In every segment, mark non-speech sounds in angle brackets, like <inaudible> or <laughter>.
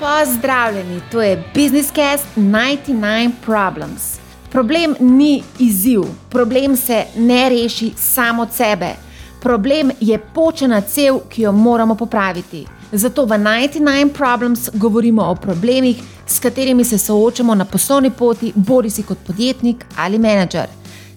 Pozdravljeni, to je Business Cast 99 Problems. Problem ni izziv, problem se ne reši samo od sebe. Problem je počena cev, ki jo moramo popraviti. Zato v 99 Problems govorimo o problemih, s katerimi se soočamo na poslovni poti, bodi si kot podjetnik ali menedžer.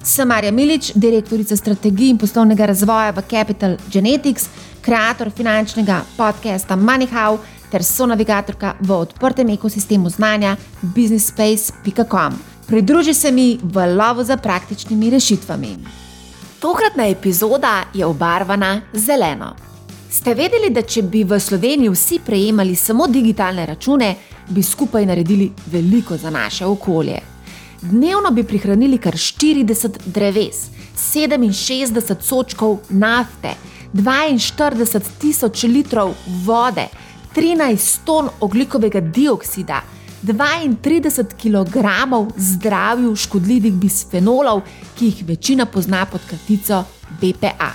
Sem Marja Milič, direktorica strategij in poslovnega razvoja v Capital Genetics, ustvarjalka finančnega podcasta MoneyHow ter sonavigatorka v odprtem ekosistemu znanja businessspace.com. Pridruži se mi v lovu za praktičnimi rešitvami. Tokratna epizoda je obarvana zeleno. Ste vedeli, da če bi v Sloveniji vsi prejemali samo digitalne račune, bi skupaj naredili veliko za naše okolje? Dnevno bi prihranili kar 40 dreves, 67 sočkov nafte, 42 tisoč litrov vode, 13 ton oglikovega dioksida, 32 kg zdravju škodljivih bisfenolov, ki jih večina pozna pod kratico BPA.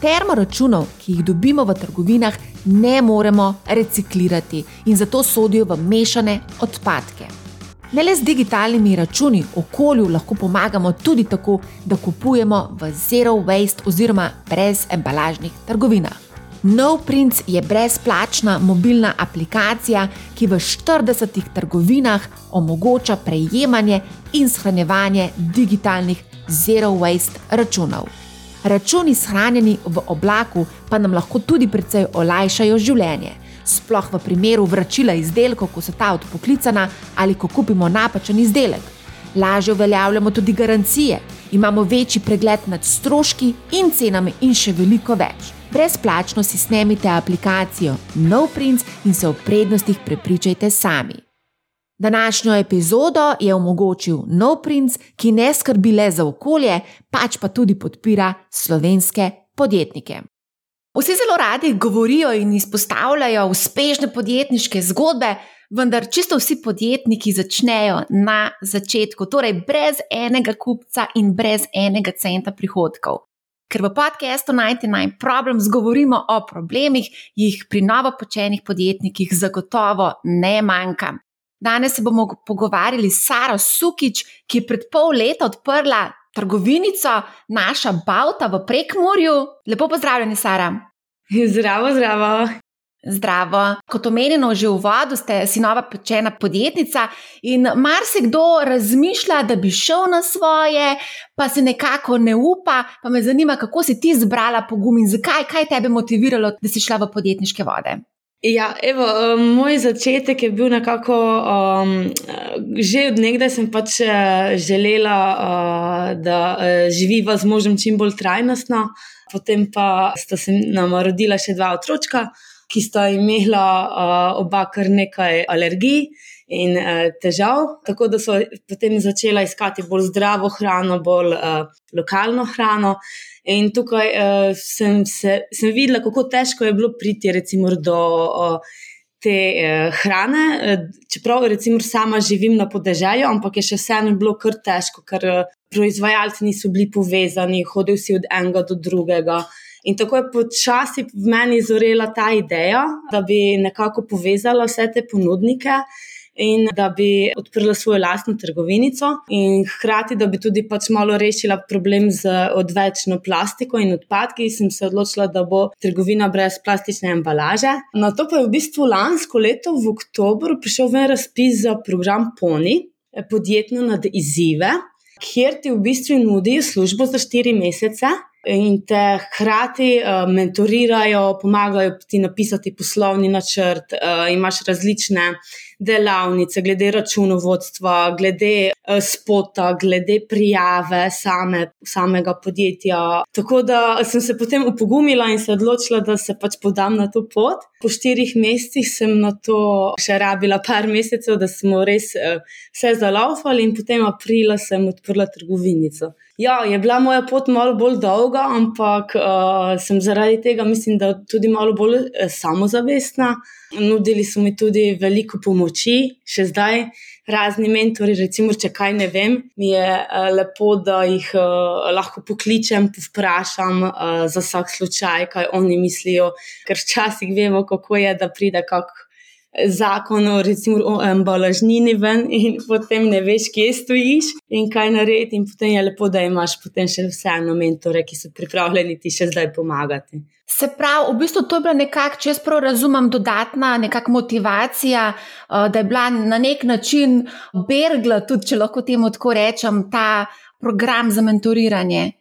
Termoračunov, ki jih dobimo v trgovinah, ne moremo reciklirati in zato sodijo v mešane odpadke. Ne le z digitalnimi računi okolju lahko pomagamo tudi tako, da kupujemo v zero waste oziroma brez embalažnih trgovinah. NoPrints je brezplačna mobilna aplikacija, ki v 40 trgovinah omogoča prejemanje in shranjevanje digitalnih zero waste računov. Računi shranjeni v oblaku pa nam lahko tudi precej olajšajo življenje sploh v primeru vračila izdelkov, ko so ta odpoklicana ali ko kupimo napačen izdelek. Lažje uveljavljamo tudi garancije, imamo večji pregled nad stroški in cenami in še veliko več. Brezplačno si snemite aplikacijo NoPrints in se o prednostih prepričajte sami. Današnjo epizodo je omogočil NoPrints, ki ne skrbi le za okolje, pač pa tudi podpira slovenske podjetnike. Vsi zelo radi govorijo in izpostavljajo uspešne podjetniške zgodbe, vendar čisto vsi podjetniki začnejo na začetku, torej brez enega kupca in brez enega centa prihodkov. Ker v podkastu 99 Problems govorimo o problemih, jih pri novopočenih podjetnikih zagotovo ne manjka. Danes se bomo pogovarjali s Saro Sukič, ki je pred pol leta odprla trgovinico, naša Bauta v Prekmorju. Lepo pozdravljeni, Sara. Zdravo, zdravo. Zdravo. Kot omenjeno, že v vodu ste si nova pečena podjetnica in marsikdo razmišlja, da bi šel na svoje, pa se nekako ne upa. Pa me zanima, kako si ti zbrala pogum in zakaj, kaj te je motiviralo, da si šla v podjetniške vode. Ja, evo, um, moj začetek je bil nekako, um, že od nekdaj sem pač uh, želela, uh, da živiva z možem čim bolj trajnostno. Potem pa sta se nam rodila še dva otroka, ki sta imela uh, oba kar nekaj alergij in uh, težav. Tako da so potem začela iskati bolj zdravo hrano, bolj uh, lokalno hrano. In tukaj uh, sem, se, sem videla, kako težko je bilo priti recimo, do uh, te uh, hrane. Uh, čeprav recimo, sama živim na podeželju, ampak je še vseeno bilo kar težko, ker uh, proizvajalci niso bili povezani, hodili si od enega do drugega. In tako je počasi v meni zorela ta ideja, da bi nekako povezala vse te ponudnike in da bi odprla svojo lastno trgovinico, in hkrati, da bi tudi pač malo rešila problem z odvečno plastiko in odpadki, sem se odločila, da bo trgovina brez plastične embalaže. Na to pa je v bistvu lansko leto v oktobru prišel ven razpis za program Pony, podjetno nad izzive. Kjer ti v bistvu nudijo službo za štiri mesece, in te hkrati uh, mentorirajo, pomagajo ti napisati poslovni načrt, uh, imaš različne delavnice, glede računovodstva, glede uh, spota, glede prijave same, samega podjetja. Tako da sem se potem upogumila in se odločila, da se pač podam na to pot. Po štirih mesecih sem na to še rabila par mesecev, da smo res uh, vse zalaufali, in potem aprila sem odprla trgovinico. Ja, je bila moja pot malo bolj dolga, ampak uh, sem zaradi tega, mislim, da tudi malo bolj uh, samozavestna. Nudili so mi tudi veliko pomoči, še zdaj. Razni mentori, recimo, če kaj ne vem, mi je uh, lepo, da jih uh, lahko pokličem, vprašam uh, za vsak slučaj, kaj oni mislijo, ker včasih vemo, kako je, da pride kak zakon o, recimo, o embalažnini ven in potem ne veš, kje stojiš in kaj narediti. In potem je lepo, da imaš potem še vseeno mentore, ki so pripravljeni ti še zdaj pomagati. Se pravi, v bistvu to je bila nekakšna, če jaz prav razumem, dodatna nekakšna motivacija, eh, da je bila na nek način bergla, tudi če lahko temu tako rečem, ta program za mentoriranje.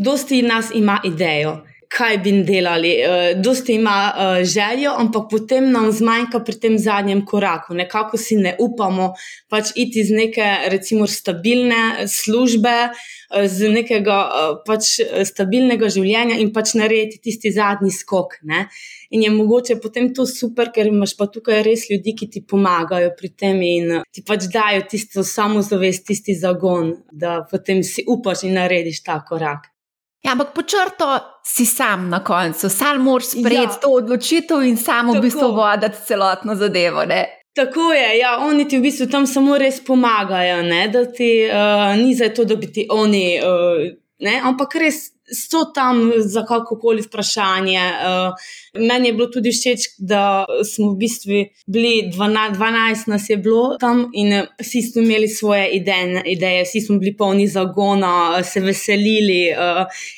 Dosti nas ima idejo kaj bi delali. Uh, dosti ima uh, željo, ampak potem nam zmanjka pri tem zadnjem koraku. Nekako si ne upamo pač iti iz neke, recimo, stabilne službe, uh, z nekega uh, pač stabilnega življenja in pač narediti tisti zadnji skok. Ne? In je mogoče potem to super, ker imaš pa tukaj res ljudi, ki ti pomagajo pri tem in ti pač dajo tisto samozavest, tisti zagon, da potem si upaš in narediš ta korak. Ja, ampak počrto si sam na koncu, sam moraš sprejeti ja. to odločitev in samo v bistvu voditi celotno zadevo. Ne? Tako je, ja, oni ti v bistvu tam samo res pomagajo, ne? da ti uh, ni za to, da bi ti oni, uh, ne? ampak res so tam za kakokoli vprašanje. Uh, meni je bilo tudi všeč, da smo v bistvu bili 12, 12 nas je bilo tam in vsi smo imeli svoje ideje, vsi smo bili polni zagona, se veselili.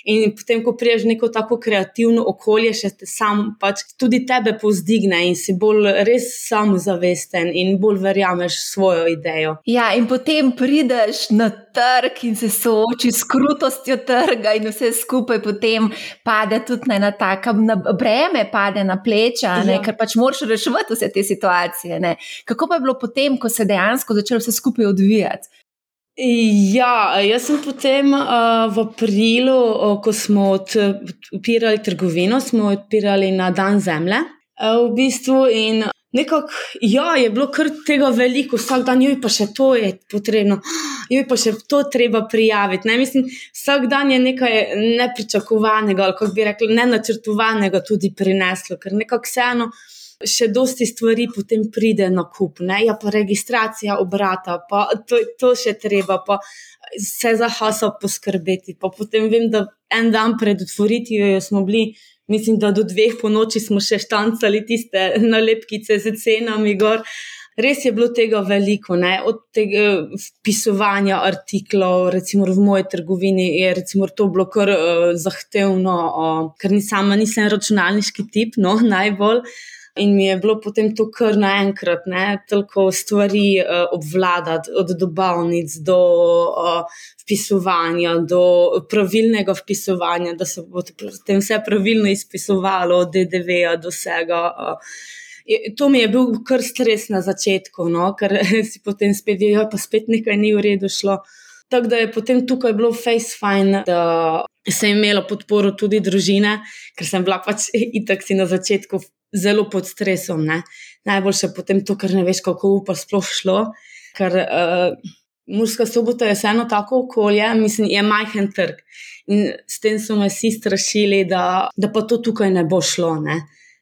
In potem, ko priješ neko tako kreativno okolje, še te sam pač tudi tebe povzdigne in si bolj res samozavesten in bolj verjameš svojo idejo. Ja, in potem prideš na trg in se soočiš s krutostjo trga in vse skupaj potem pade tudi na ena taka breme, pade na pleča, ja. ker pač moraš reševati vse te situacije. Ne? Kako pa je bilo potem, ko se je dejansko začelo vse skupaj odvijati? Ja, jaz sem potem uh, v aprilu, uh, ko smo odpirali trgovino, smo odpirali na dan zemlje. Uh, v bistvu in nekako, ja, je bilo kar tega veliko, vsak dan, joj pa še to je potrebno, joj pa še to treba prijaviti. Ne? Mislim, vsak dan je nekaj nepričakovanega, ali kako bi rekli, ne načrtovanega tudi prineslo, ker nekako vseeno. Še dosti stvari potem pride na kup, ne? ja, pa registracija obrata, pa to, to še treba, pa se za haso poskrbeti. Pa potem vem, da en dan pred otvoritvijo smo bili mislim, da do dveh po noči smo še štancali tiste <laughs> nalepkice z cenami gor. Res je bilo tega veliko, ne? od tega pisovanja artiklov, recimo v moji trgovini je to bilo kar uh, zahtevno, uh, ker ni sama, nisem računalniški tip, no, <laughs> najbolj. In mi je bilo potem to kar naenkrat, toliko stvari uh, obvladati, od dobavnic do uh, vpisovanja, do pravilnega vpisovanja, da se bo potem vse pravilno izpisovalo, od DDV-ja do vsega. Uh, To mi je bil kar stres na začetku, no? ker <laughs> si potem spet videl, da spet nekaj ni v redu šlo. Tako da je potem tukaj bilo face fine, da sem imela podporo tudi družine, ker sem bila pač <laughs> itak si na začetku zelo pod stresom. Ne? Najboljše je potem to, ker ne veš, kako bo sploh šlo. Ker uh, Murska sobota je vseeno tako okolje, mislim, je majhen trg. In s tem so me vsi strašili, da, da pa to tukaj ne bo šlo. Ne?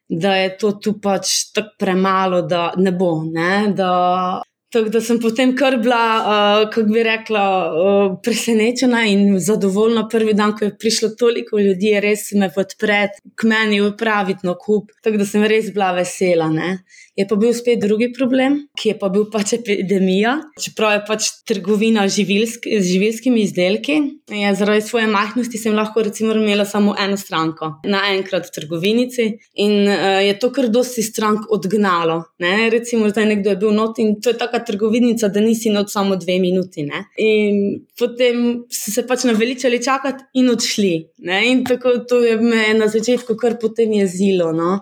Da je to tu pač tako premalo, da ne bo. Ne? Da, Tako da sem potem kar bila, uh, kako bi rekla, uh, presenečena in zadovoljna prvi dan, ko je prišlo toliko ljudi, res me podpreti, k meni upraviti na kup. Tako da sem res bila vesela. Ne? Je pa bil spet drugi problem, ki je pa bil pač epidemija. Čeprav je pač trgovina živilsk, z živilskimi izdelki, je zaradi svoje majhnosti sem lahko recimo imela samo eno stranko naenkrat v trgovinici in uh, je to kar dosti strank odgnalo. Ne? Recimo, da je nekdo bil not in to je tako trgovinica, da nisi noč samo dve minuti. Ne? In potem so se pač naveličali čakati in odšli. Ne? In tako to je me na začetku kar potem jezilo. No?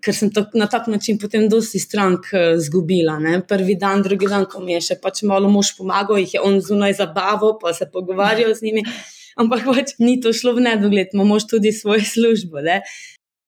Ker sem tak, na tak način potem dosti strank uh, zgubila. Ne? Prvi dan, drugi dan, ko mi je še pač malo mož pomagal, jih je on zunaj zabavo, pa se pogovarjal z njimi. Ampak pač ni to šlo v nedogled, imamo tudi svojo službo. Ne?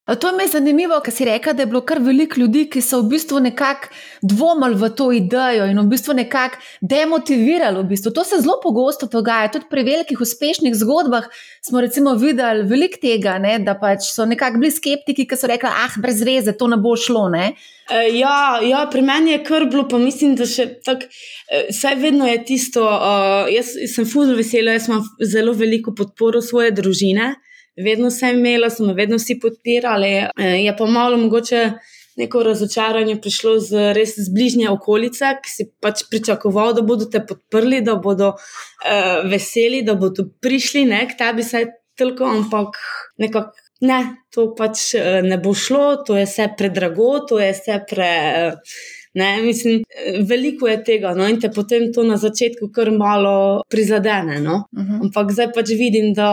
To je mi zanimivo, ker si rekel, da je bilo kar veliko ljudi, ki so v bistvu nekako dvomili v to idejo in v bistvu nekako demotivirali. V bistvu. To se zelo pogosto dogaja. Tudi pri velikih uspešnih zgodbah smo recimo videli veliko tega, ne, da pač so nekako bili skeptiki, ki so rekli: ah, brez veze, to ne bo šlo. Ne. E, ja, ja, pri meni je kar bilo, pa mislim, da še tako, e, vse vedno je tisto. Uh, jaz sem fulno vesela, jaz imam zelo veliko podporo svoje družine vedno sem imela, so me vedno vsi podpirali. Eh, je pa malo mogoče neko razočaranje prišlo z res z bližnje okolice, ki si pač pričakoval, da bodo te podprli, da bodo uh, veseli, da bodo prišli ne, k tebi, saj toliko, ampak nekako. Ne, to pač ne bo šlo, to je vse predrago, to je vse pre. Ne, mislim, veliko je tega, no, in te potem to na začetku kar malo prizadene. No. Uh mhm. -huh. Ampak zdaj pač vidim, da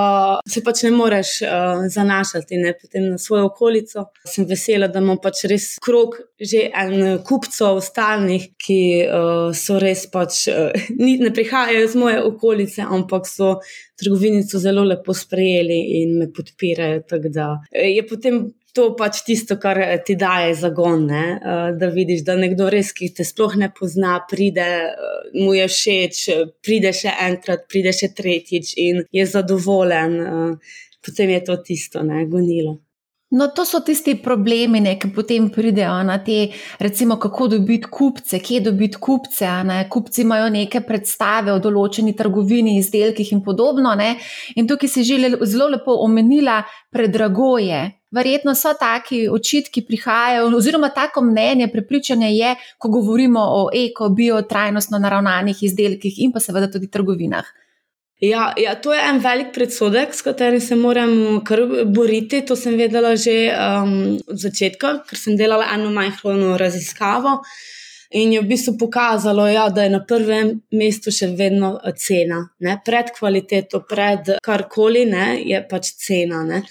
se pač ne moreš uh, zanašati ne, na svojo okolico. Sem vesela, da imam pač res krok, že en kupcev, stalnih, ki uh, so res pač <laughs> uh, ne prihajajo iz moje okolice, ampak so trgovinico zelo lepo sprejeli in me podpirajo. Da je potem to pač tisto, kar eh, ti daje zagon. Ne? Eh, da vidiš, da nekdo res, ki te sploh ne pozna, pride, eh, mu je všeč, pride še enkrat, pride še tretjič in je zadovoljen. Potem je to tisto, ne, gonilo. No, to so tisti problemi, ne, ki potem pridejo na te, recimo, kako dobiti kupce, kje dobiti kupce. Ne. Kupci imajo neke predstave o določeni trgovini, izdelkih in podobno. Ne. In tukaj si že zelo lepo omenila, predrago je. Verjetno so taki očitki prihajajo, oziroma tako mnenje, prepričanje je, ko govorimo o eko, bio, trajnostno naravnanih izdelkih in pa seveda tudi trgovinah. Ja, ja, to je en velik predsodek, s katerim se moram kar boriti. To sem vedela že um, od začetka, ker sem delala eno majhno raziskavo. In je v bistvu pokazalo, ja, da je na prvem mestu še vedno cena, ne? pred kvaliteto, pred karkoli, ne? je pač cena. Ne?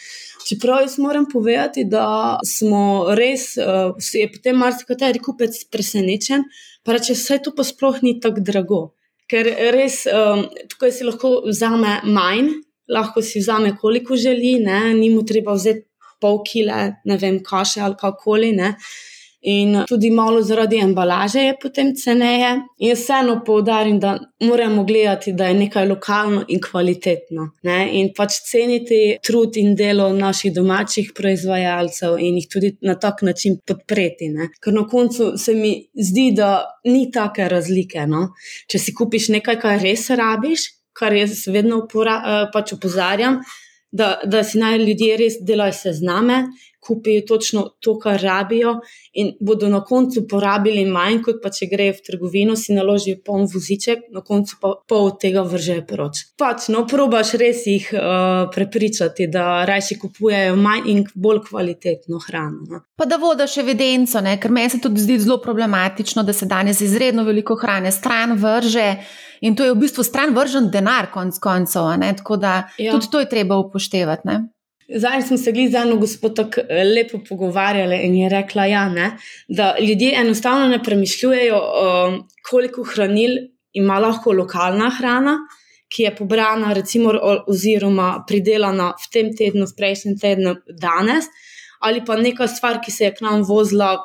Čeprav jaz moram povedati, da smo res, uh, je potem marsikateri kupec presenečen, pa reče, vse to pa sploh ni tako drago ker res um, tukaj si lahko vzame manj, lahko si vzame koliko želi, ne? ni mu treba vzeti pol kile, ne vem, kaše ali kakoli. In tudi malo zaradi embalaže je potem ceneje. In vseeno poudarim, da moramo gledati, da je nekaj lokalno in kvalitetno. Ne? In pač ceniti trud in delo naših domačih proizvajalcev in jih tudi na tak način podpreti. Ne? Ker na koncu se mi zdi, da ni take razlike. No? Če si kupiš nekaj, kar res rabiš, kar jaz vedno upora, eh, pač opozarjam, da, da si naj ljudje res delajo sezname kupijo točno to, kar rabijo, in bodo na koncu porabili manj, kot pa če grejo v trgovino, si naložijo poln voziček, na koncu pa pol tega vržejo proč. Pač, no, probaš res jih uh, prepričati, da raje kupujejo manj in bolj kvalitetno hrano. No. Pa da vodiš evidenco, ne? ker meni se tudi zdi zelo problematično, da se danes izredno veliko hrane stran vrže. In to je v bistvu stran vržen denar, konc koncev. Tako da ja. tudi to je treba upoštevati. Ne? Zdaj smo se z eno gospod tako eh, lepo pogovarjali in je rekla, ja, ne, da ljudje enostavno ne premišljujejo, um, koliko hranil ima lahko lokalna hrana, ki je pobrana, recimo, oziroma pridelana v tem tednu, v prejšnjem tednu, danes, ali pa neka stvar, ki se je k nam vozila.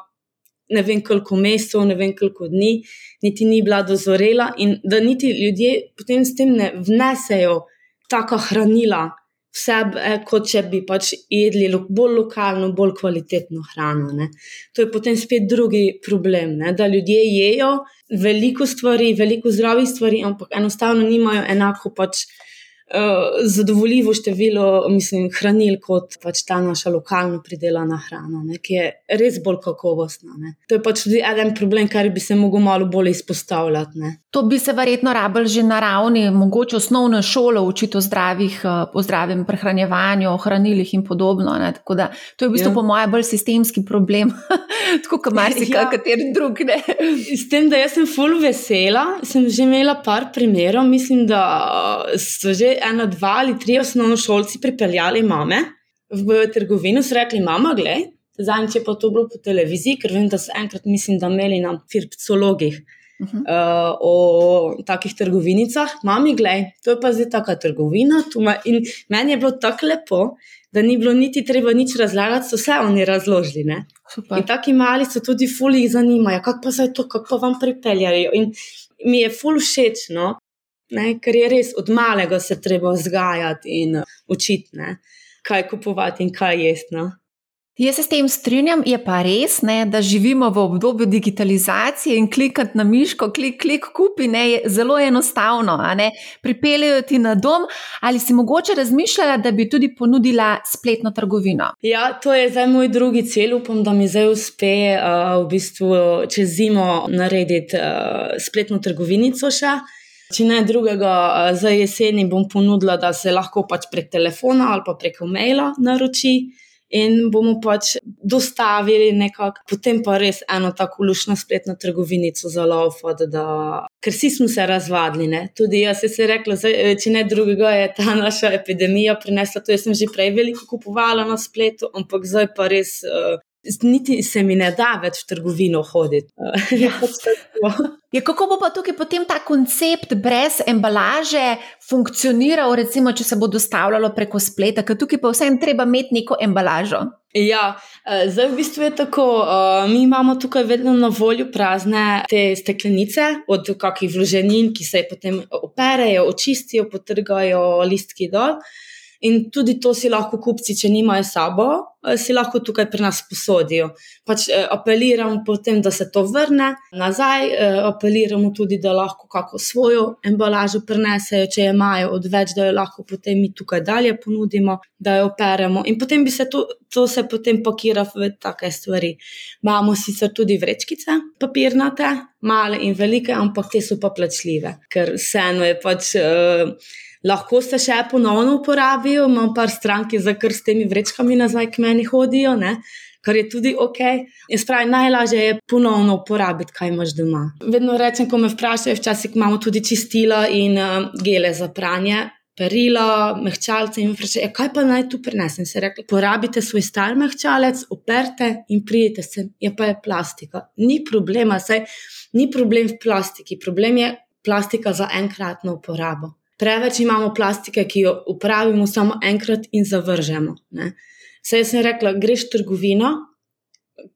Ne vem, koliko mesecev, ne vem, koliko dni, niti ni bila dozorela, in da niti ljudje potem s tem ne vnesejo taka hranila, sebe, kot če bi pač jedli bolj lokalno, bolj kvalitetno hrano. Ne. To je potem spet drugi problem, ne, da ljudje jedo veliko stvari, veliko zdravih stvari, ampak enostavno nimajo enako pač. Uh, zadovoljivo število, mislim, hranil kot pač ta naša lokalno pridelana hrana, ne, ki je res bolj kakovostna. Ne. To je pač tudi en problem, kar bi se lahko malo bolj izpostavljal. To bi se verjetno rabili že na ravni, mogoče osnovne šole, učiti o, zdravih, eh, o zdravem prehranjevanju, o hranilih in podobno. Da, to je v bistvu, ja. po mojem, bolj sistemski problem, <laughs> tako kot marsikaj, <laughs> ja. kateri drug. Ne. S tem, da sem full vesela, sem že imela par primerov. Mislim, da so že ena, dva ali tri osnovne šolci pripeljali mame v trgovino, so rekli: Mama, gledaj. Zdaj, če pa to bilo po televiziji, ker vem, da so enkrat, mislim, da imeli na firpcologih uh -huh. uh, o takih trgovinicah. Mami, gledaj, to je pa zdaj taka trgovina. In meni je bilo tako lepo, da ni bilo niti treba nič razlagati, so vse oni razložili. In taki mali so tudi fulji zanimajo, kako pa se to, kako vam pripeljajo. In mi je ful všeč, no? Ne, ker je res od malega se treba vzgajati in učiti, kaj kupovati in kaj jesti. No? Jaz se s tem strinjam, je pa res, ne, da živimo v obdobju digitalizacije in klikati na miško, klik, klik, kupi, ne, je zelo enostavno. Pripeljejo ti na dom, ali si mogoče razmišljala, da bi tudi ponudila spletno trgovino? Ja, to je zdaj moj drugi cilj. Upam, da mi zdaj uspe uh, v bistvu čez zimo narediti uh, spletno trgovinico še. Če ne drugega, uh, za jeseni bom ponudila, da se lahko pač prek telefona ali pa preko maila naroči in bomo pač dostavili nekako, potem pa res eno tako lušno spletno trgovinico za love, da, ker vsi smo se razvadili. Ne? Tudi jaz sem rekla, zdaj, če ne drugega, je ta naša epidemija prinesla to. Sem že prej veliko kupovala na spletu, ampak zdaj pa res. Uh, Niti se mi ne da več v trgovino hoditi. <laughs> Ja. Ja, kako bo pa tukaj potem ta koncept brez embalaže funkcioniral, recimo, če se bo dostavljalo preko spleta, ker tukaj pa vseeno treba imeti neko embalažo? Ja, eh, zdaj v bistvu je tako. Eh, mi imamo tukaj vedno na voljo prazne te steklenice od kakih vloženin, ki se potem operejo, očistijo, potrgajo listki dol. In tudi to si lahko kupci, če nimajo sabo, eh, si lahko tukaj pri nas posodijo. Pač eh, apeliramo potem, da se to vrne nazaj, eh, apeliramo tudi, da lahko kako svojo embalažo prenesejo, če jo imajo odveč, da jo lahko potem mi tukaj dalje ponudimo, da jo operemo. In potem bi se to, to se potem pakira v take stvari. Imamo sicer tudi vrečkice, papirnate, male in velike, ampak te so pa plačljive, ker vseeno je pač. Uh, lahko se še ponovno uporabijo, imam par strank, za kar s temi vrečkami nazaj k meni hodijo, ne? kar je tudi ok. Spravi, najlažje je ponovno uporabiti, kaj imaš doma. Vedno rečem, ko me vprašajo, včasih imamo tudi čistila in uh, gele za pranje. Perila, mehčalce in vprašanje, kaj pa naj tu prenesem. Se rekli, porabite svoj star mehčalec, operte in prijete se, je pa je plastika. Ni problema, saj ni problem v plastiki, problem je plastika za enkratno uporabo. Preveč imamo plastike, ki jo uporabimo samo enkrat in zavržemo. Saj sem rekla, greš v trgovino,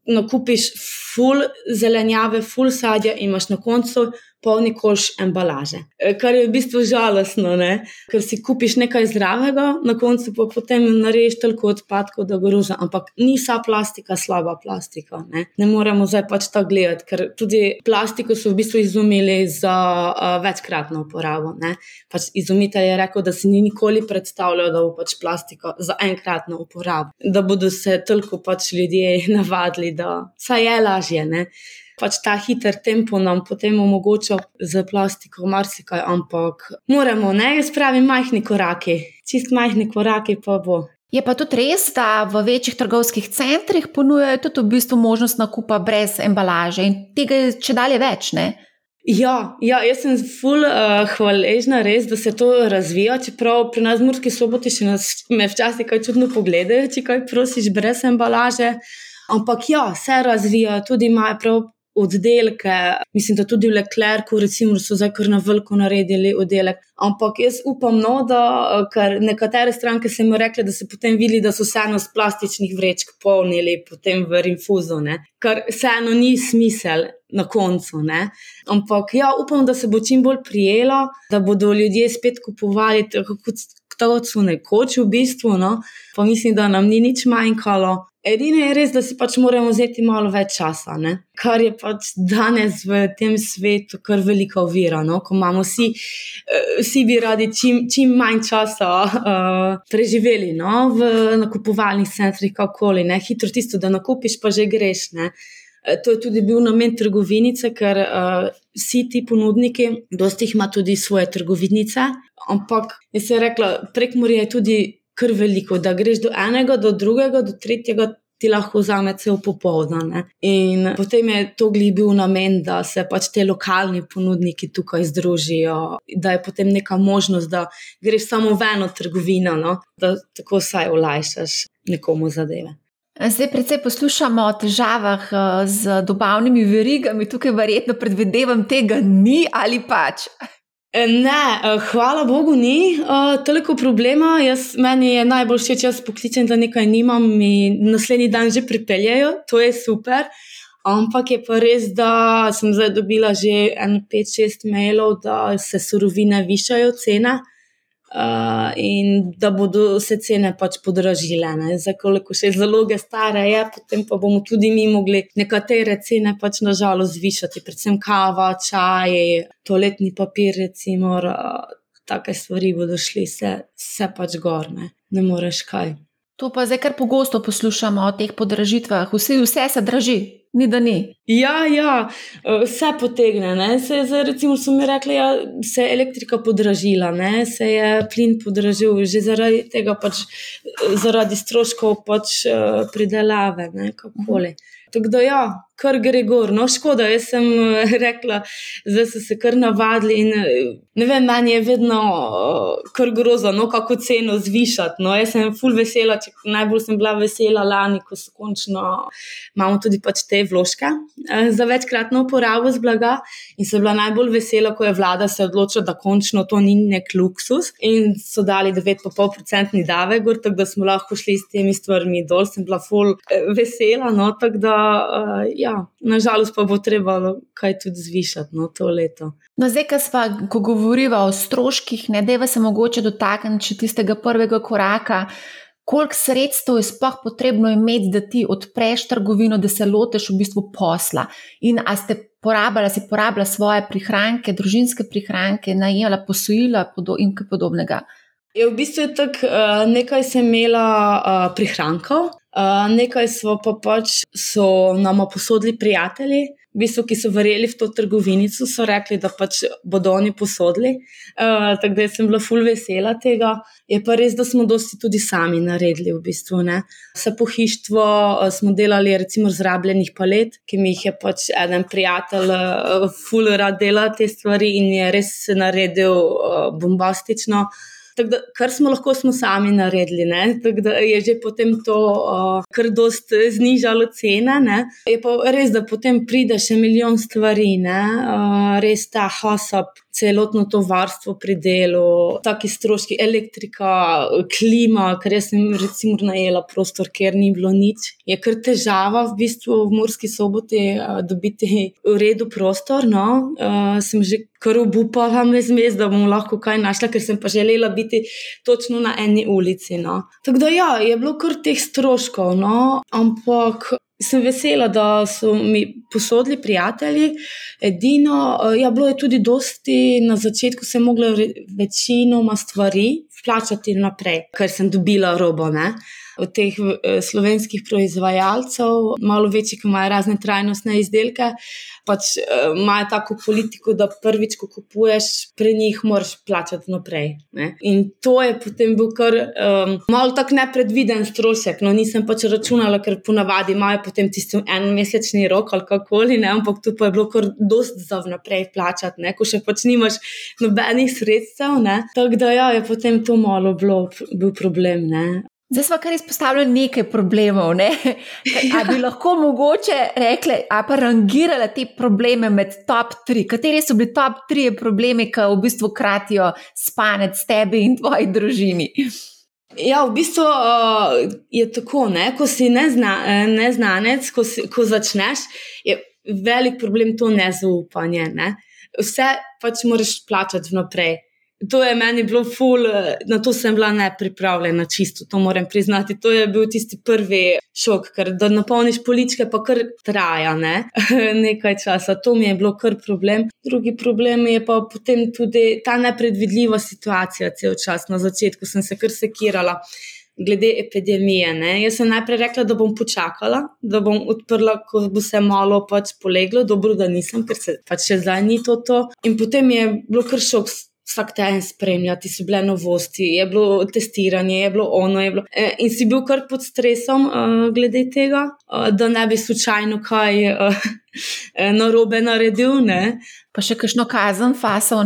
nakupiš full zelenjave, full sadja in imaš na koncu polni koš embalaže. E, kar je v bistvu žalostno, ne? ker si kupiš nekaj zdravega, na koncu pa potem narediš toliko odpadkov, da groza. Ampak ni vsa plastika slaba plastika. Ne, ne moremo zdaj pač ta gledati, ker tudi plastiko so v bistvu izumili za uh, večkratno uporabo. Pač izumitelj je rekel, da si ni nikoli predstavljal, da bo pač plastika za enkratno uporabo, da bodo se toliko pač ljudje <laughs> navadili, da saj je lažje. Ne? Pač ta hiter tempo nam potem omogoča z plastiko marsikaj, ampak moramo, ne, jaz pravim, majhni koraki, čist majhni koraki pa bo. Je pa tudi res, da v večjih trgovskih centrih ponujajo tudi v bistvu možnost nakupa brez embalaže in tega je če dalje več, ne? Ja, ja, jaz sem ful uh, hvaležna, res, da se to razvija. Čeprav pri nas v Murski soboti še nas me včasih kaj čudno pogledajo, če kaj prosiš brez embalaže. Ampak ja, se razvija, tudi imajo prav oddelke. Mislim, da tudi v Leclercu, recimo, so zdaj kar na veliko naredili oddelek. Ampak jaz upam, no, da ker nekatere stranke so mi rekli, da se potem vidi, da so vseeno z plastičnih vrečk polnili potem v infuzo, ne? kar vseeno ni smisel. Na koncu. Ne? Ampak ja, upam, da se bo čim bolj prijelo, da bodo ljudje spet kupovali tako, kot so nekoč v bistvu. No? Pa mislim, da nam ni nič manjkalo. Edino je res, da si pač moramo vzeti malo več časa, ne? kar je pač danes v tem svetu kar velika ovira. No? Ko imamo vsi, uh, vsi bi radi čim, čim manj časa uh, preživeli no? v nakupovalnih centrih, kako koli, hitro tisto, da nakupiš, pa že greš. Ne? Eh, to je tudi bil namen trgovinice, ker uh, vsi ti ponudniki, dosti jih ima tudi svoje trgovinice. Ampak, jaz sem rekla, prek Morja je tudi kar veliko, da greš do enega, do drugega, do tretjega. Ti lahko vzame cel popoldan. In potem je to bil namen, da se pač te lokalni ponudniki tukaj združijo, da je potem neka možnost, da greš samo v eno trgovino, no? da tako vsaj olajšaš nekomu zadeve. Zdaj, predvsej poslušamo o težavah eh, z dobavnimi verigami, tukaj verjetno predvidevam, tega ni ali pač. E, ne, e, hvala Bogu, ni uh, toliko problema. Jaz, meni je najbolj všeč, če jaz pokličem, da nekaj nimam in naslednji dan že pripeljejo, to je super. Ampak je pa res, da sem zdaj dobila že 5-6 mailov, da se surovine višajo cene. Uh, in da bodo se cene pač podražile. Za koliko še zaloge stare je, potem pa bomo tudi mi mogli nekatere cene pač nažalost zvišati, predvsem kava, čaj, toaletni papir, recimo, uh, take stvari bodo šli vse, vse pač gor, ne, ne moreš kaj. To pa zdaj kar pogosto poslušamo o teh podražitvah, vse, vse se draži, ni da ni. Ja, ja vse potegne. Se, zdaj, recimo, so mi rekli, da ja, se je elektrika podražila, ne? se je plin podražil, že zaradi tega, pač, zaradi stroškov pač, pridelave, kako le. Tako da, ja, kar gre gor. No, škoda, jaz sem eh, <laughs> rekla, da so se kar navadili. In, eh, ne vem, meni je vedno uh, kar grozno, no, kako ceno zvišati. No, jaz sem full vesela, če najbolj sem bila vesela lani, ko so končno imamo tudi pač te vložke za večkratno uporabo z blaga. In sem bila najbolj vesela, ko je vlada se odločila, da končno to ni nek luksus in so dali 9,5% davek, tako da smo lahko šli s temi stvarmi dol. Sem bila full vesela. No, tako da, uh, ja, ja, nažalost pa bo treba kaj tudi zvišati no, to leto. No, zdaj, ko smo, ko govorimo o stroških, ne deva se mogoče dotakniti tistega prvega koraka. Koliko sredstev je sploh potrebno imeti, da ti odpreš trgovino, da se loteš v bistvu posla? In a ste porabili, si porabila svoje prihranke, družinske prihranke, najela posojila in kaj podobnega? Je v bistvu tako, uh, nekaj sem imela uh, prihrankov, uh, nekaj smo pa pač so nam posodili prijatelji, v bistvu, ki so verjeli v to trgovinico, so rekli, da pač bodo oni posodili. Uh, tako da sem bila full vesela tega. Je pa res, da smo dosti tudi sami naredili, v bistvu. Ne? Vse pohištvo uh, smo delali, recimo, zrabljenih palet, ki mi jih je pač en prijatelj, uh, full rad dela te stvari in je res naredil uh, bombastično. Da, kar smo lahko, smo sami naredili. Tako da je že potem to uh, kar dost znižalo cene. Ne? Je pa res, da potem pride še milijon stvari, uh, res ta hosop, celotno to varstvo pri delu, taki stroški, elektrika, klima, ker jaz sem recimo najela prostor, ker ni bilo nič. Je kar težava v bistvu v Murski soboti uh, dobiti v redu prostor. No? Uh, sem že kar obupala mezmes, da bom lahko kaj našla, ker sem pa želela biti točno na eni ulici. No? Tako da ja, je bilo kar teh stroškov, no? ampak sem vesela, da so mi posodili prijatelji. Edino, eh, ja, bilo je tudi dosti na začetku, sem mogla večinoma stvari plačati naprej, ker sem dobila robo. Ne? Od teh eh, slovenskih proizvajalcev, malo večjih, ki imajo razne trajnostne izdelke, pač uh, imajo tako politiko, da prvič, ko kupuješ, pri njih moraš plačati naprej. Ne? In to je potem bil kar um, malo tako nepredviden strošek. No, nisem pač računala, ker ponavadi imajo potem tisti enomesečni rok ali kakoli, ne? ampak tu pa je bilo kar dost za vnaprej plačati, ne? ko še pač nimaš nobenih sredstev. Tako da ja, je potem to malo bilo, bil problem. Ne? Zdaj smo kar izpostavili nekaj problemov. Ne? <laughs> Ja. bi lahko mogoče rekli, a pa rangirali te probleme med top tri? Kateri so bili top tri problemi, ki v bistvu kratijo spanec tebi in tvoji družini? Ja, v bistvu uh, je tako, ne? ko si nezna, neznanec, ko, si, ko začneš, je velik problem to nezaupanje. Ne? Vse pač moraš plačati vnaprej. To je meni bilo ful, na to sem bila nepripravljena, čisto to moram priznati. To je bil tisti prvi šok, ker da napolniš poličke, pa kar traja ne? <laughs> nekaj časa. To mi je bilo kar problem. Drugi problem je pa potem tudi ta nepredvidljiva situacija, cel čas. Na začetku sem se kar sekirala. Glede epidemije. Ne? Jaz sem najprej rekla, da bom počakala, da bom odprla, ko bo se malo pač poleglo, dobro, da nisem, ker se pač še zdaj ni to. to. In potem je bilo kar šok vsak teden spremljati, so bile novosti, je bilo testiranje, je bilo ono. Je bilo, eh, in si bil kar pod stresom, uh, glede tega, uh, da ne bi slučajno kaj uh, narobe naredil. Ne. Pa še kakšno kazen, faso.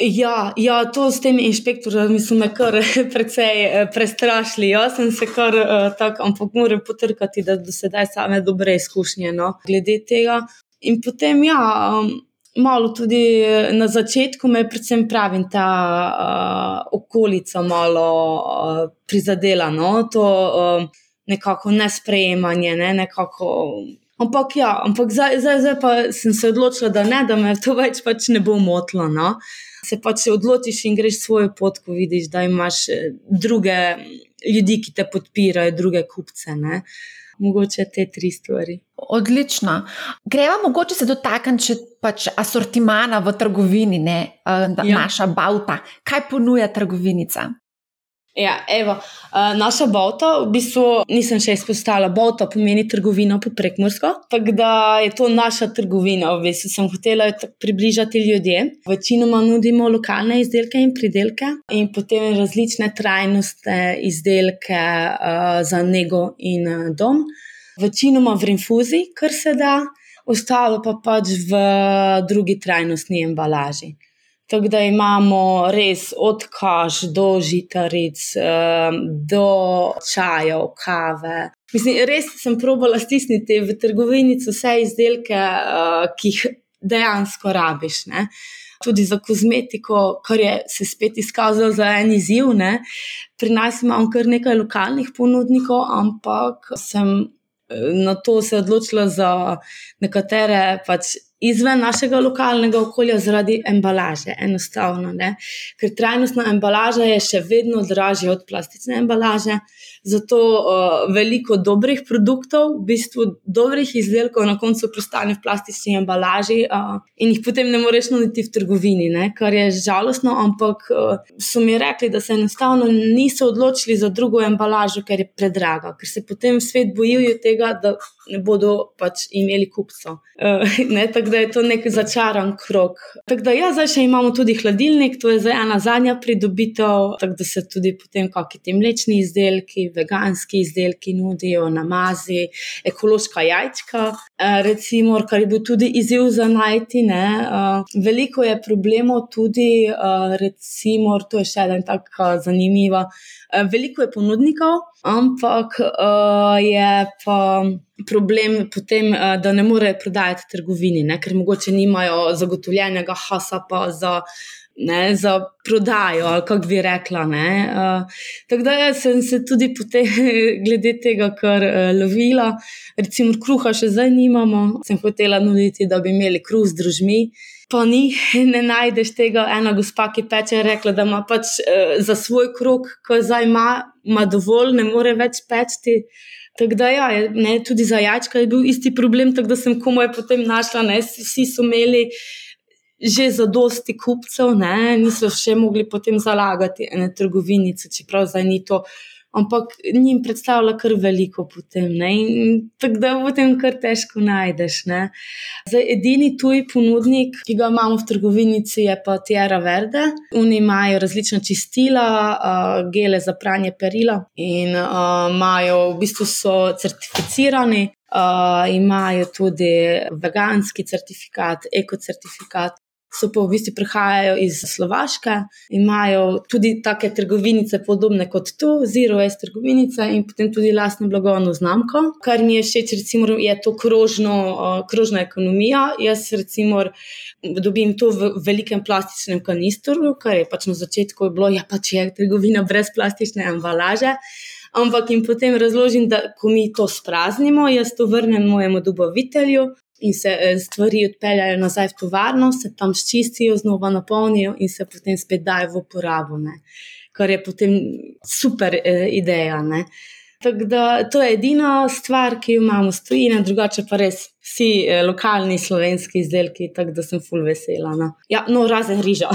Ja, ja, to s temi inšpektorji so me kar <laughs> precej prestrašili. Jaz sem se kar uh, tako, ampak moram potrkati, da do sedaj same dobre izkušnje no, glede tega. In potem, ja. Um, malo tudi eh, na začetku me je predvsem pravim ta uh, okolica malo uh, prizadela, no? to uh, nekako nesprejemanje, ne? nekako. Ampak ja, ampak zdaj, zdaj, zdaj pa sem se odločila, da ne, da me to več pač ne bo motilo. No? se pač odločiš in greš svojo pot, ko vidiš, da imaš druge ljudi, ki te podpirajo, druge kupce. Ne? Mogoče te tri stvari. Odlično. Greva mogoče se dotakniti pač asortimana v trgovini, ne, uh, ja. naša bauta. Kaj ponuja trgovinica? Ja, evo, uh, naša bota, v bistvu nisem še izpostavila, bota pomeni trgovino po prekmorsko. Tako da je to naša trgovina, v bistvu sem hotela jo približati ljudem. Večinoma nudimo lokalne izdelke in pridelke, in potem različne trajnostne izdelke uh, za nego in uh, dom. Večinoma v infuzi, kar se da, ostalo pa pač v drugi trajnostni embalaži. Tako da imamo res od kaš do žitaric, um, do čajev, kave. Mislim, res sem probala stisniti v trgovini vse izdelke, uh, ki jih dejansko rabiš. Ne? Tudi za kozmetiko, kar je se spet izkazalo za en izziv. Ne? Pri nas imamo kar nekaj lokalnih ponudnikov, ampak sem eh, na to se odločila za nekatere pač izven našega lokalnega okolja zaradi embalaže. Enostavno, ne? ker trajnostna embalaža je še vedno dražja od plastične embalaže. Zato uh, veliko dobrih produktov, v bistvu dobrih izdelkov, na koncu pristane v plastični embalaži uh, in jih potem ne moreš nuditi v trgovini, ne? kar je žalostno. Ampak uh, so mi rekli, da se enostavno niso odločili za drugo embalažo, ker je predraga, ker se potem svet bojijo tega, da ne bodo pač imeli kupcev. Uh, <laughs> tako da je to nek začaran krok. Tako da, ja, zdaj še imamo tudi hladilnik, to je zdaj ena zadnja pridobitev, tako da se tudi potem kakšni ti mlečni izdelki, veganski izdelki nudijo, namazi, ekološka jajčka, uh, recimo, kar je bil tudi izziv za najti. Uh, veliko je problemov tudi, uh, recimo, to je še en tak zanimiv. Uh, veliko je ponudnikov, ampak je pa problem potem, eh, da ne morejo prodajati trgovini, ne? ker mogoče nimajo zagotovljenega hasa za, ne, za prodajo, kako bi rekla. Uh, tako da sem se tudi potem, <laughs> glede tega, kar uh, lovila, recimo kruha še zdaj nimamo, sem hotela nuditi, da bi imeli kruh z družmi. Pa ni, <laughs> ne najdeš tega. Ena gospa, ki peče, je rekla, da ima pač uh, za svoj krok, ko zdaj ima, ima dovolj, ne more več peči. Tako da, ja, ne, tudi za jačka je bil isti problem, tako da sem komaj potem našla, ne, vsi so imeli že za dosti kupcev, ne, niso še mogli potem zalagati ene trgovinice, čeprav zdaj ni to ampak njim predstavlja kar veliko potem. Tako da potem kar težko najdeš. Zdaj, edini tuj ponudnik, ki ga imamo v trgovinici, je pa Tierra Verde. Oni imajo različna čistila, uh, gele za pranje perila in uh, imajo, v bistvu so certificirani. Uh, imajo tudi veganski certifikat, ekocertifikat, so pa v bistvu prihajajo iz Slovaške, imajo tudi take trgovinice, podobne kot tu, Zero Waste trgovinice in potem tudi lastno blagovno znamko. Kar mi je všeč, recimo, je to krožno, krožna ekonomija. Jaz recimo dobim to v velikem plastičnem kanistru, kar je pač na začetku bilo, ja pač je trgovina brez plastične embalaže. Ampak jim potem razložim, da ko mi to spraznimo, jaz to vrnem mojemu dobavitelju, in se eh, stvari odpeljajo nazaj v tovarno, se tam ščistijo, znova napolnijo in se potem spet dajo v uporabo, ne? kar je potem super eh, ideja. Ne? Tako da to je edina stvar, ki jo imamo s tujina, drugače pa res vsi eh, lokalni slovenski izdelki, tako da sem full vesela. No, ja, no razen riža.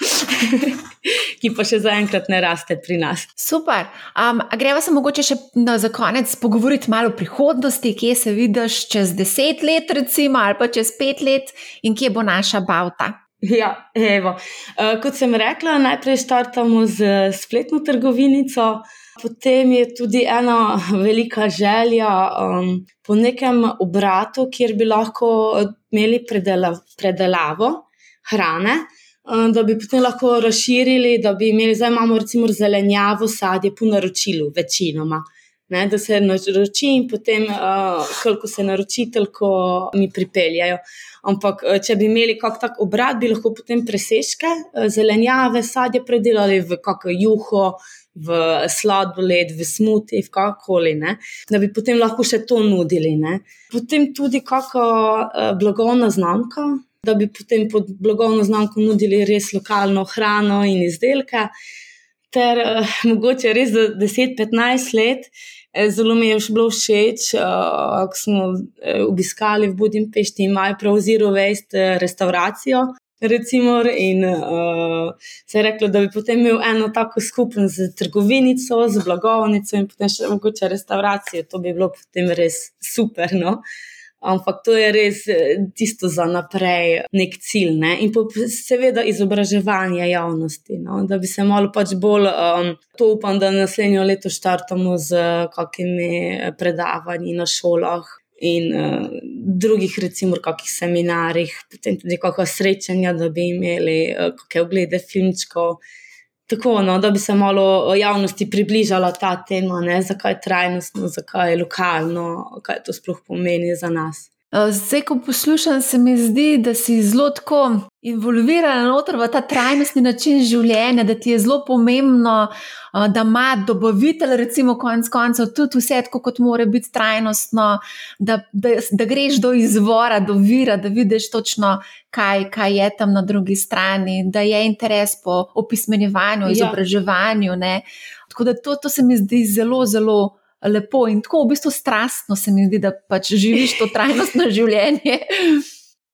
<laughs> ki pa še zaenkrat ne raste pri nas. Super. Um, greva se mogoče še na za konec pogovoriti malo o prihodnosti, kje se vidiš čez deset let, recimo, ali pa čez pet let, in kje bo naša bavta. Ja, evo. Uh, kot sem rekla, najprej startamo z spletno trgovinico. Potem je tudi ena velika želja um, po nekem obratu, kjer bi lahko imeli predelavo hrane, da bi potem lahko razširili, da bi imeli, zdaj imamo recimo zelenjavo, sadje po naročilu, večinoma. Ne, da se naroči in potem, uh, koliko se naroči, toliko mi pripeljajo. Ampak, eh, če bi imeli kak tak obrat, bi lahko potem presežke zelenjave, sadje predelali v kakšno juho, v sladoled, v smuti, v ne, da bi potem lahko še to nudili. Ne. Potem tudi kakšna uh, blagovna znamka, da bi potem pod blagovno znamko nudili res lokalno hrano in izdelke. Ter uh, mogoče res za 10-15 let, eh, zelo mi je bilo všeč, uh, ko smo uh, obiskali v Budimpešti in imajo prav zelo vest restauracijo. Recimo, in uh, se je reklo, da bi potem imel eno tako skupno z trgovinico, z blagovnico in potem še mogoče restauracijo. To bi bilo potem res super. No? Uh, Ampak to je res eh, tisto za naprej, nek cilj. Ne? In pa seveda izobraževanje javnosti, no? da bi se malo pač bolj, um, to upam, da naslednjo leto štartamo z kakimi eh, predavanji na šolah in uh, drugih, recimo, kakih seminarjih, potem tudi kakšna srečanja, da bi imeli uh, kakšne oglede filmčkov. Tako, no, da bi se malo javnosti približala ta tema, ne, zakaj je trajnostno, zakaj je lokalno, kaj to sploh pomeni za nas. Eh, zdaj, ko poslušam, se mi zdi, da si zelo tako involvirana v ta trajnostni način življenja, da ti je zelo pomembno, eh, da ima dobavitelj, recimo, konec koncev, tudi vse tako, kot mora biti trajnostno, da, da, da greš do izvora, do vira, da vidiš točno, kaj, kaj je tam na drugi strani, da je interes po opismenjevanju, ja. izobraževanju. Ja. Tako da to, to se mi zdi zelo, zelo lepo in tako v bistvu strastno se mi zdi, da pač živiš to trajnostno <laughs> življenje.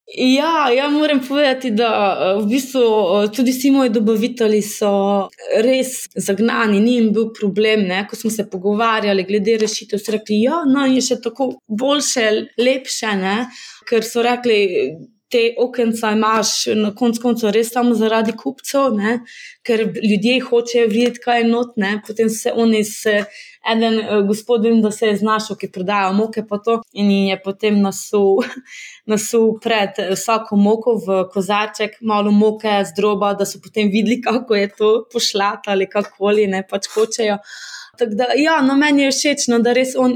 Ja, ja, moram povedati, da v bistvu tudi vsi moji dobavitelji so res zagnani, ni jim bil problem. Ne? Ko smo se pogovarjali glede rešitev, so rekli, da ja, no, je še tako boljše, lepše, ne? ker so rekli te okence imaš na koncu koncev res samo zaradi kupcev, ne? ker ljudje hočejo videti, kaj je not, ne? potem se oni se. En uh, gospod, vem, da se je znašel, ki prodaja moke, pa to in je potem nasul, <laughs> nasul pred vsako moko v kozarček, malo moke z droba, da so potem videli, kako je to pošljata ali kako koli ne pač hočejo. Tako da, ja, no, meni je všeč, no, da res on.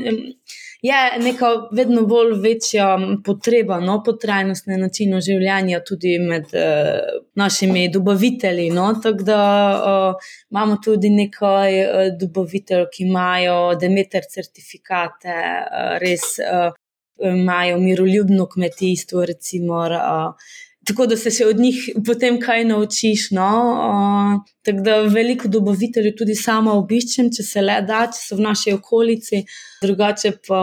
Je neka vedno bolj večja potreba no, po trajnostnem načinu življenja, tudi med uh, našimi dobavitelji. No, tako da uh, imamo tudi nekaj uh, dobaviteljev, ki imajo Demeter certifikate, uh, res uh, imajo miroljubno kmetijstvo, recimo. Uh, tako da se še od njih potem kaj naučiš. No? Uh, tako da veliko dobaviteljev tudi sama obiščem, če se le da, če so v naši okolici, drugače pa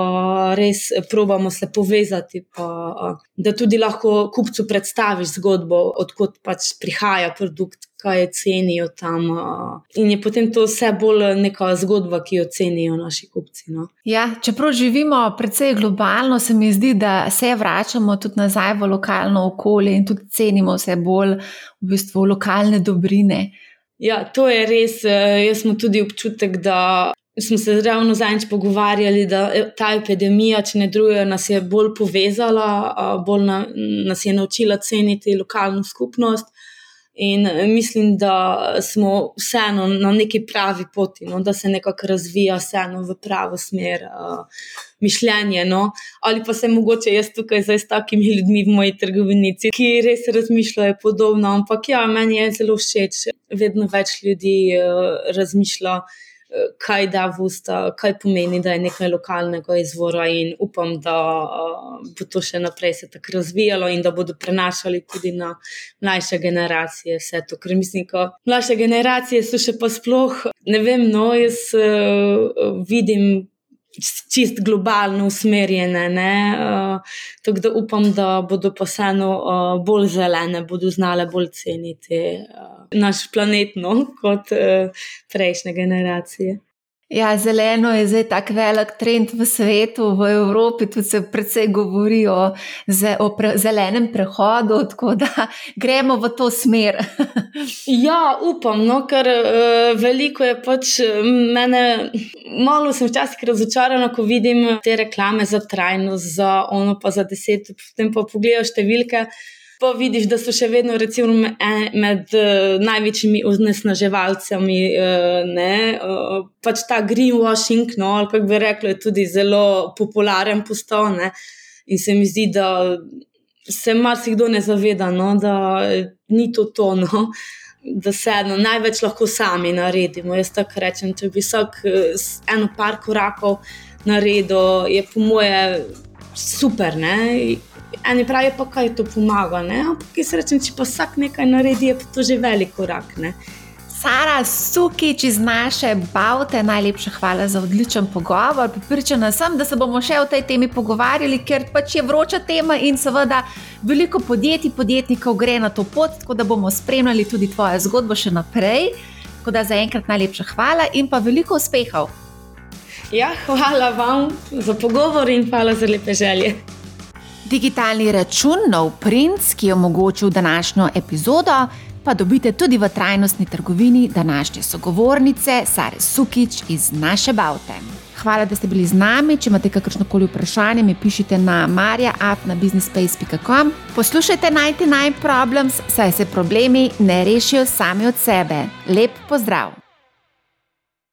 res probamo se povezati, pa, da tudi lahko kupcu predstaviš zgodbo, odkot pač prihaja produkt, kaj cenijo tam. In je potem to vse bolj neka zgodba, ki jo cenijo naši kupci. No. Ja, čeprav živimo precej globalno, se mi zdi, da se vračamo tudi nazaj v lokalno okolje in tudi cenimo vse bolj v bistvu lokalne dobrine. Ja, to je res. Jaz smo tudi občutek, da. Smo se ravno zadnjič pogovarjali, da ta epidemija, če ne druge, nas je bolj povezala, bolj na, nas je naučila ceniti lokalno skupnost. In eh, mislim, da smo vseeno na neki pravi poti, no, da se nekako razvija vseeno v pravo smer uh, mišljenja. No. Ali pa se mogoče jaz tukaj zdaj s takimi ljudmi v moji trgovinici, ki res razmišljajo podobno. Ampak ja, meni je zelo všeč, vedno več ljudi uh, razmišlja kaj da v usta, kaj pomeni, da je nekaj lokalnega izvora, in upam, da uh, bo to še naprej se tako razvijalo in da bodo prenašali tudi na mlajše generacije vse to. Ker mislim, da mlajše generacije so še pa sploh, ne vem, no, jaz uh, vidim čist globalno usmerjene. Uh, tako da upam, da bodo pa vseeno uh, bolj zelene, bodo znale bolj ceniti uh, naš planet no, kot uh, prejšnje generacije. Ja, zeleno je zdaj tako velik trend v svetu, v Evropi, tudi se predvsej govori o, o pre, zelenem prehodu, tako da <laughs> gremo v to smer. <laughs> ja, upam, no, ker uh, veliko je pač mene, malo sem včasih razočarana, ko vidim te reklame za trajnost, za ono pa za deset, potem pa pogledaš številke pa vidiš, da so še vedno recimo, med, med uh, največjimi onesnaževalci. Uh, uh, pač ta greenwashing, no, ali kako bi rekli, je tudi zelo popularen postal. Ne? In se mi zdi, da se marsikdo ne zaveda, no, da ni to tono. Da se eno največ lahko sami naredimo. Jaz tako rečem, če bi vsak eno par korakov naredil, je po moje super. Ne? Eni pravijo, pa kaj to pomaga. Ne? Ampak jaz rečem, če pa vsak nekaj naredi, je to že velik korak. Ne? Sara Sukič iz naše Baute, najlepša hvala za odličen pogovor. Pripričana sem, da se bomo še o tej temi pogovarjali, ker pač je vroča tema in seveda veliko podjetij, podjetnikov gre na to pot, tako da bomo spremljali tudi tvojo zgodbo še naprej. Tako da zaenkrat najlepša hvala in pa veliko uspehov. Ja, hvala vam za pogovor in hvala za lepe želje. Digitalni račun, nov princ, ki je omogočil današnjo epizodo pa dobite tudi v trajnostni trgovini današnje sogovornice Sare Sukič iz naše Baute. Hvala, da ste bili z nami. Če imate kakršno koli vprašanje, mi pišite na marja.afnabusinespace.com. Poslušajte 99 Problems, saj se problemi ne rešijo sami od sebe. Lep pozdrav!